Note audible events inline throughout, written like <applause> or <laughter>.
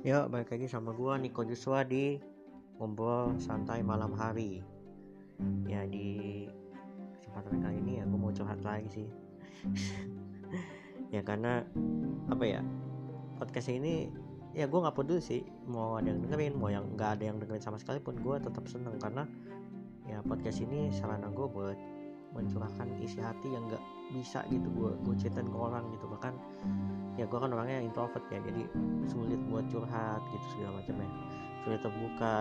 Ya, balik lagi sama gua Niko Joshua di ngobrol santai malam hari. Ya di kesempatan kali ini ya gue mau curhat lagi sih. <laughs> ya karena apa ya podcast ini ya gue nggak peduli sih mau ada yang dengerin mau yang nggak ada yang dengerin sama sekali pun gue tetap seneng karena ya podcast ini sarana gue buat mencurahkan isi hati yang nggak bisa gitu gue gue ceritain ke orang gitu. Bahkan ya gue kan orangnya introvert ya jadi sulit buat curhat gitu segala macam ya sulit terbuka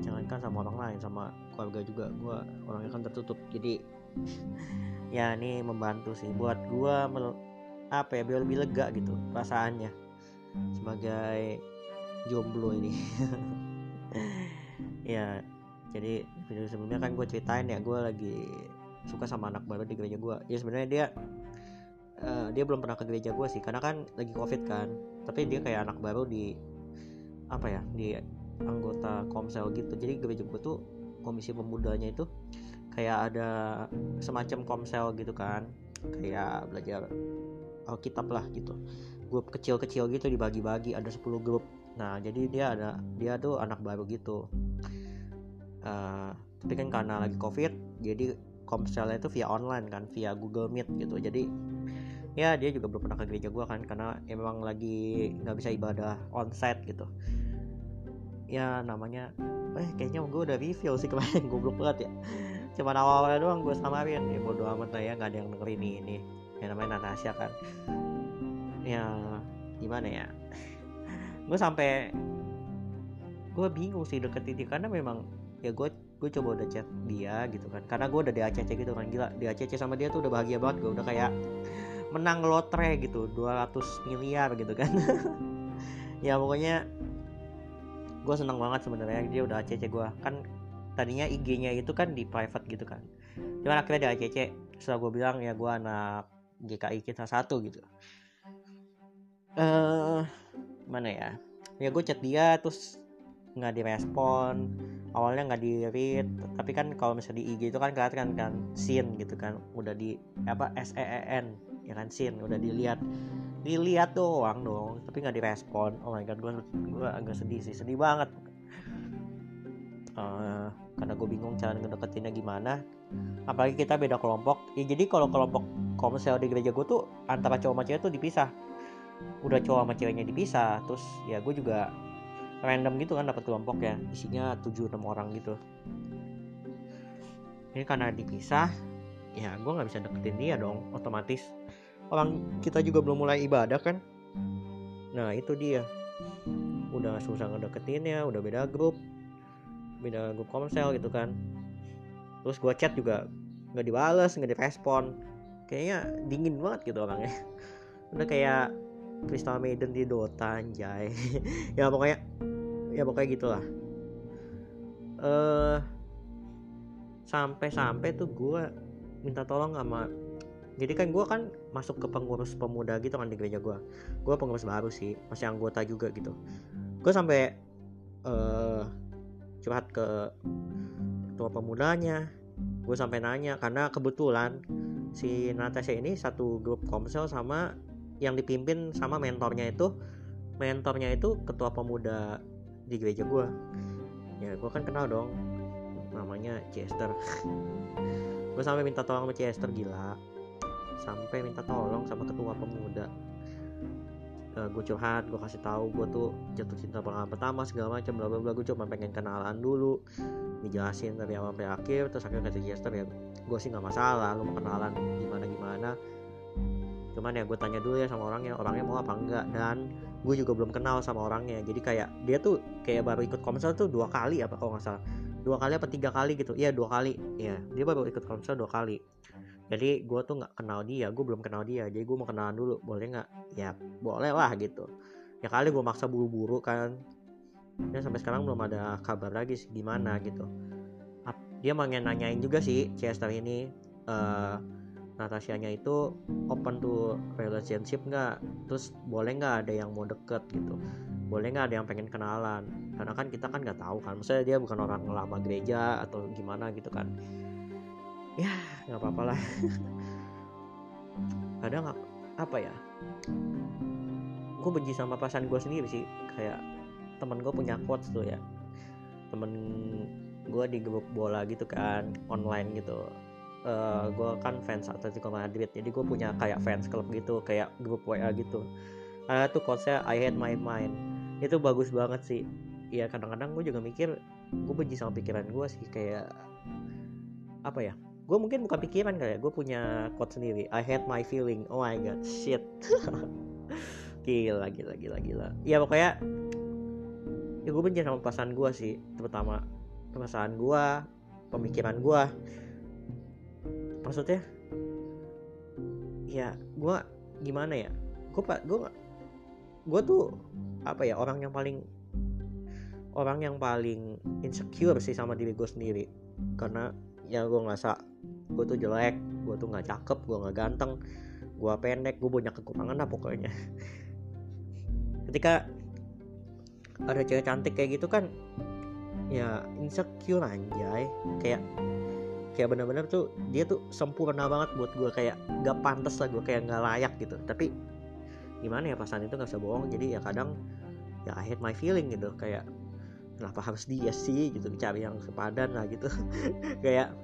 jangankan sama orang lain sama keluarga juga. Gue orangnya kan tertutup. Jadi <laughs> ya ini membantu sih buat gue apa ya biar lebih lega gitu perasaannya sebagai jomblo ini. <laughs> Ya jadi video sebelumnya kan gue ceritain ya gue lagi suka sama anak baru di gereja gue ya sebenarnya dia uh, dia belum pernah ke gereja gue sih karena kan lagi covid kan. Tapi dia kayak anak baru di apa ya di anggota komsel gitu. Jadi gereja gue tuh komisi pemudanya itu kayak ada semacam komsel gitu kan. Kayak belajar Alkitab lah gitu. Grup kecil-kecil gitu dibagi-bagi ada 10 grup. Nah jadi dia ada dia tuh anak baru gitu. Uh, tapi kan karena lagi covid jadi komselnya itu via online kan via Google Meet gitu. Jadi ya dia juga belum pernah ke gereja gue kan karena emang lagi nggak bisa ibadah onsite gitu. Ya namanya eh kayaknya gue udah review sih kemarin <laughs> goblok banget ya. Cuma awal-awalnya doang gue samarin ya bodo amat lah ya nggak ada yang dengerin ini ini. Yang namanya Natasha kan. Ya gimana ya? <laughs> Gue sampai gue bingung sih deketin dia karena memang ya gue gue coba udah chat dia gitu kan. Karena gue udah di ACC gitu kan gila di ACC sama dia tuh udah bahagia banget gue udah kayak menang lotre gitu 200 miliar gitu kan. <laughs> Ya pokoknya gue seneng banget sebenarnya dia udah ACC gue. Kan tadinya IG-nya itu kan di private gitu kan. Cuman akhirnya di ACC setelah gue bilang ya gue anak GKI kita satu gitu. Eh uh, mana ya? Ya gue chat dia terus nggak direspon awalnya nggak di read tapi kan kalau misalnya di IG itu kan kelihatan kan, kan sin gitu kan udah di apa S E E N ya kan sin udah dilihat. Dilihat doang dong tapi nggak direspon. Oh my god gue gue agak sedih sih sedih banget. Uh, karena gue bingung cara ngedeketinnya gimana. Apalagi kita beda kelompok. Ya jadi kalau kelompok komsel di gereja gue tuh antara cowok sama cewek tuh dipisah. Udah cowok sama ceweknya dipisah terus ya gue juga random gitu kan dapat kelompok ya. Isinya 7 6 orang gitu. Ini karena dipisah ya gue nggak bisa deketin dia dong otomatis. Orang kita juga belum mulai ibadah kan? Nah itu dia. Udah susah ngedeketinnya udah beda grup. Beda grup komsel gitu kan. Terus gue chat juga nggak dibales nggak direspon. Kayaknya dingin banget gitu orangnya. Udah kayak Crystal Maiden di Dota anjay. <laughs> Ya pokoknya ya pokoknya gitulah. Eh uh, sampai-sampai tuh gue minta tolong sama jadi kan gue kan masuk ke pengurus pemuda gitu kan di gereja gue gue pengurus baru sih masih anggota juga gitu. Gue sampai uh, curhat ke ketua pemudanya. Gue sampai nanya karena kebetulan si Natasha ini satu grup komsel sama yang dipimpin sama mentornya itu mentornya itu ketua pemuda di gereja gue ya gue kan kenal dong. Namanya Chester <laughs> gue sampai minta tolong sama Chester gila. Sampai minta tolong sama ketua pemuda. Uh, gue curhat gue kasih tahu gue tuh jatuh cinta pengalaman pertama segala macam bla bla bla. Gue cuma pengen kenalan dulu dijelasin dari awal sampai akhir terus akhirnya kata Chester ya gue sih nggak masalah lu mau kenalan gimana gimana cuman ya gue tanya dulu ya sama orangnya orangnya mau apa enggak? Dan gue juga belum kenal sama orangnya. Jadi kayak dia tuh kayak baru ikut komsel tuh dua kali apa kalau nggak salah. Dua kali apa tiga kali gitu. Iya dua kali. Ya dia baru ikut komsel dua kali. Jadi gue tuh nggak kenal dia gue belum kenal dia. Jadi gue mau kenalan dulu boleh nggak? Ya boleh lah gitu. Ya kali gue maksa buru-buru kan. Ya sampai sekarang belum ada kabar lagi sih gimana gitu. Dia mau nanyain juga sih Chester ini uh, Natasianya itu open to relationship nggak? Terus boleh nggak ada yang mau deket gitu? Boleh nggak ada yang pengen kenalan? Karena kan kita kan nggak tahu kan. Maksudnya dia bukan orang lama gereja atau gimana gitu kan. Ya nggak apa-apa lah. <laughs> Kadang apa ya? Gue benci sama pasangan gue sendiri sih. Kayak temen gue punya quotes tuh ya. Temen gue di bola gitu kan online gitu uh, eh, gue kan fans Atletico Madrid jadi gue punya kayak fans club gitu kayak grup WA gitu. Ada tuh quotesnya I hate my mind. Itu bagus banget sih. Ya kadang-kadang gue juga mikir gue benci sama pikiran gue sih kayak apa ya gue mungkin bukan pikiran kayak gue punya quote sendiri. I hate my feeling. Oh my god shit. <laughs> Gila gila gila gila. Ya pokoknya ya gue benci sama perasaan gue sih terutama perasaan gue pemikiran gue maksudnya ya gue gimana ya? Gue pak gue gue tuh apa ya orang yang paling orang yang paling insecure sih sama diri gue sendiri. Karena ya gue ngerasa gue tuh jelek gue tuh nggak cakep gue nggak ganteng gue pendek gue banyak kekurangan lah pokoknya. <laughs> Ketika ada cewek cantik kayak gitu kan ya insecure anjay. Kayak kayak bener-bener tuh dia tuh sempurna banget buat gue kayak gak pantas lah gue kayak nggak layak gitu. Tapi gimana ya pasangan itu nggak bisa bohong. Jadi ya kadang ya I hate my feeling gitu. Kayak kenapa harus dia sih gitu cari yang sepadan lah gitu. <laughs> Kayak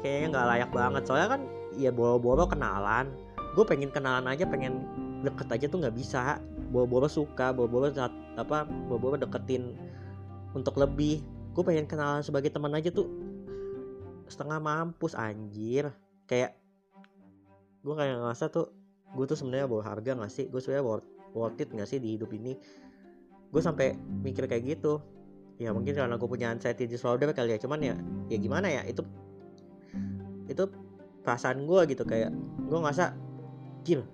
kayaknya nggak layak banget. Soalnya kan ya boro-boro kenalan. Gue pengen kenalan aja pengen deket aja tuh nggak bisa. Boro-boro suka boro-boro apa boro-boro deketin untuk lebih. Gue pengen kenalan sebagai teman aja tuh setengah mampus anjir. Kayak gue kayak ngerasa tuh gue tuh sebenarnya bawa harga gak sih? Gue sebenarnya worth, worth it gak sih di hidup ini? Gue sampai mikir kayak gitu. Ya mungkin karena gue punya anxiety disorder kali ya. Cuman ya ya gimana ya? Itu itu perasaan gue gitu. Kayak gue ngerasa jil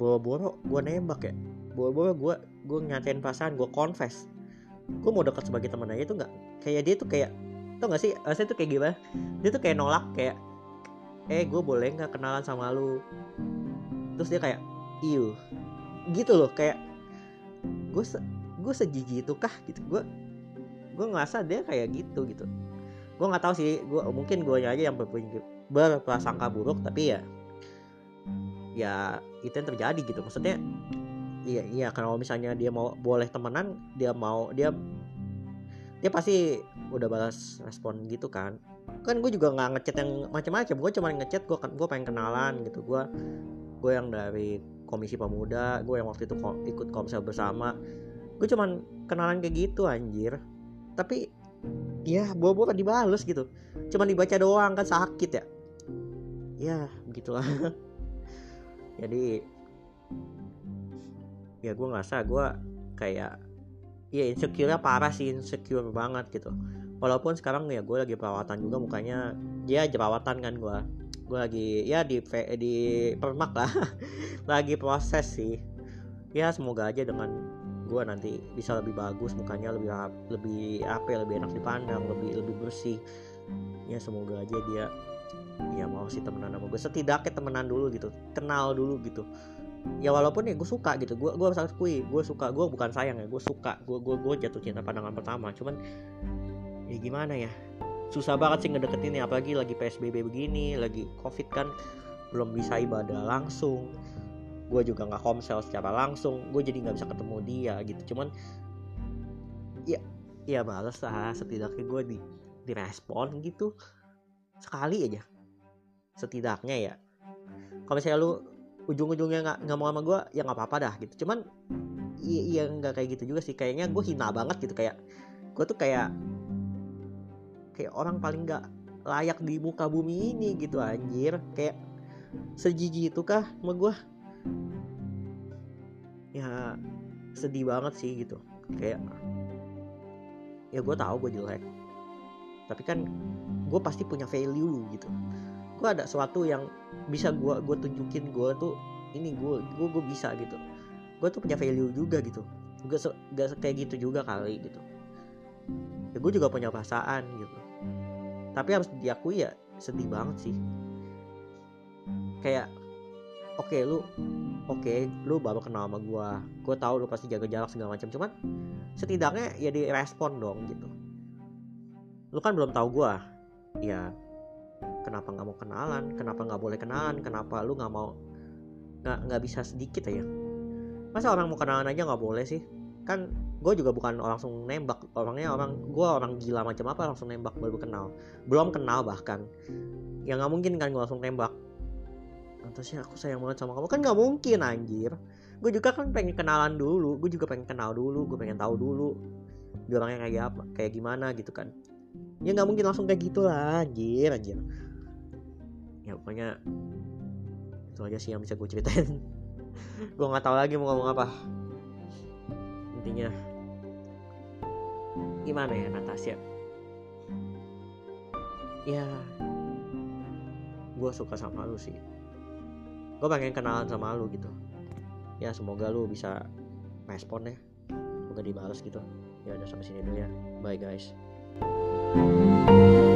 boro-boro gue nembak ya. Boro-boro gue gue nyatain perasaan gue confess. Gue mau dekat sebagai teman aja tuh nggak. Kayak dia tuh kayak tau gak sih saya tuh kayak gimana? Dia tuh kayak nolak kayak eh gue boleh nggak kenalan sama lu? Terus dia kayak iu gitu loh kayak gue se gue sejiji itu kah? Gitu. Gue gue ngerasa dia kayak gitu gitu. Gue nggak tahu sih gue mungkin gue aja yang berprasangka buruk tapi ya ya itu yang terjadi gitu. Maksudnya iya iya kalau misalnya dia mau boleh temenan dia mau dia dia pasti udah balas respon gitu kan. Kan gue juga nggak ngechat yang macam-macam gue cuma ngechat gue kan gue pengen kenalan gitu. Gue gue yang dari komisi pemuda gue yang waktu itu ikut komsel bersama. Gue cuman kenalan kayak gitu anjir. Tapi ya bawa-bawa dibalas gitu. Cuman dibaca doang kan sakit ya. Ya begitulah. <laughs> Jadi ya gue ngerasa gue kayak ya insecure parah sih insecure banget gitu. Walaupun sekarang ya gue lagi perawatan juga mukanya dia jerawatan kan gue. Gue lagi ya di di permak lah. <laughs> Lagi proses sih. Ya semoga aja dengan gue nanti bisa lebih bagus mukanya lebih lebih apa ya, lebih enak dipandang lebih lebih bersih. Ya semoga aja dia ya mau sih temenan sama gue. Setidaknya temenan dulu gitu kenal dulu gitu ya walaupun ya gue suka gitu. Gue gue harus akui gue suka gue bukan sayang ya gue suka. Gue gue gue jatuh cinta pandangan pertama. Cuman ya gimana ya? Susah banget sih ngedeketin ya apalagi lagi psbb begini lagi covid kan belum bisa ibadah langsung. Gue juga nggak komsel secara langsung. Gue jadi nggak bisa ketemu dia gitu. Cuman ya ya males lah setidaknya gue di direspon gitu. Sekali aja. Setidaknya ya. Kalau misalnya lu ujung-ujungnya nggak nggak mau sama gue ya nggak apa-apa dah gitu. Cuman iya iya nggak kayak gitu juga sih. Kayaknya gue hina banget gitu. Kayak gue tuh kayak kayak orang paling nggak layak di muka bumi ini gitu anjir. Kayak sejiji itu kah sama gue ya sedih banget sih gitu. Kayak ya gue tahu gue jelek. Tapi kan gue pasti punya value gitu gue ada sesuatu yang bisa gue gue tunjukin gue tuh ini gue gue gue bisa gitu. Gue tuh punya value juga gitu. Gak, gak kayak gitu juga kali gitu. Ya gue juga punya perasaan gitu. Tapi harus diakui ya sedih banget sih. Kayak oke okay, lu oke okay, lu baru kenal sama gue gue tahu lu pasti jaga jarak segala macam. Cuman setidaknya ya direspon dong gitu. Lu kan belum tahu gue ya kenapa nggak mau kenalan kenapa nggak boleh kenalan kenapa lu nggak mau nggak nggak bisa sedikit ya masa orang mau kenalan aja nggak boleh sih? Kan gue juga bukan langsung nembak orangnya orang gue orang gila macam apa langsung nembak baru kenal. Belum kenal bahkan. Ya nggak mungkin kan gue langsung nembak. Sih aku sayang banget sama kamu. Kan nggak mungkin anjir. Gue juga kan pengen kenalan dulu. Gue juga pengen kenal dulu. Gue pengen tahu dulu dia orangnya kayak apa kayak gimana gitu kan. Ya nggak mungkin langsung kayak gitu lah anjir anjir ya pokoknya itu aja sih yang bisa gue ceritain. <laughs> Gue nggak tahu lagi mau ngomong apa. Intinya gimana ya Natasha? Ya gue suka sama lu sih. Gue pengen kenalan sama lu gitu. Ya semoga lu bisa respon ya. Semoga dibalas gitu. Ya udah sampai sini dulu ya. Bye guys. thank you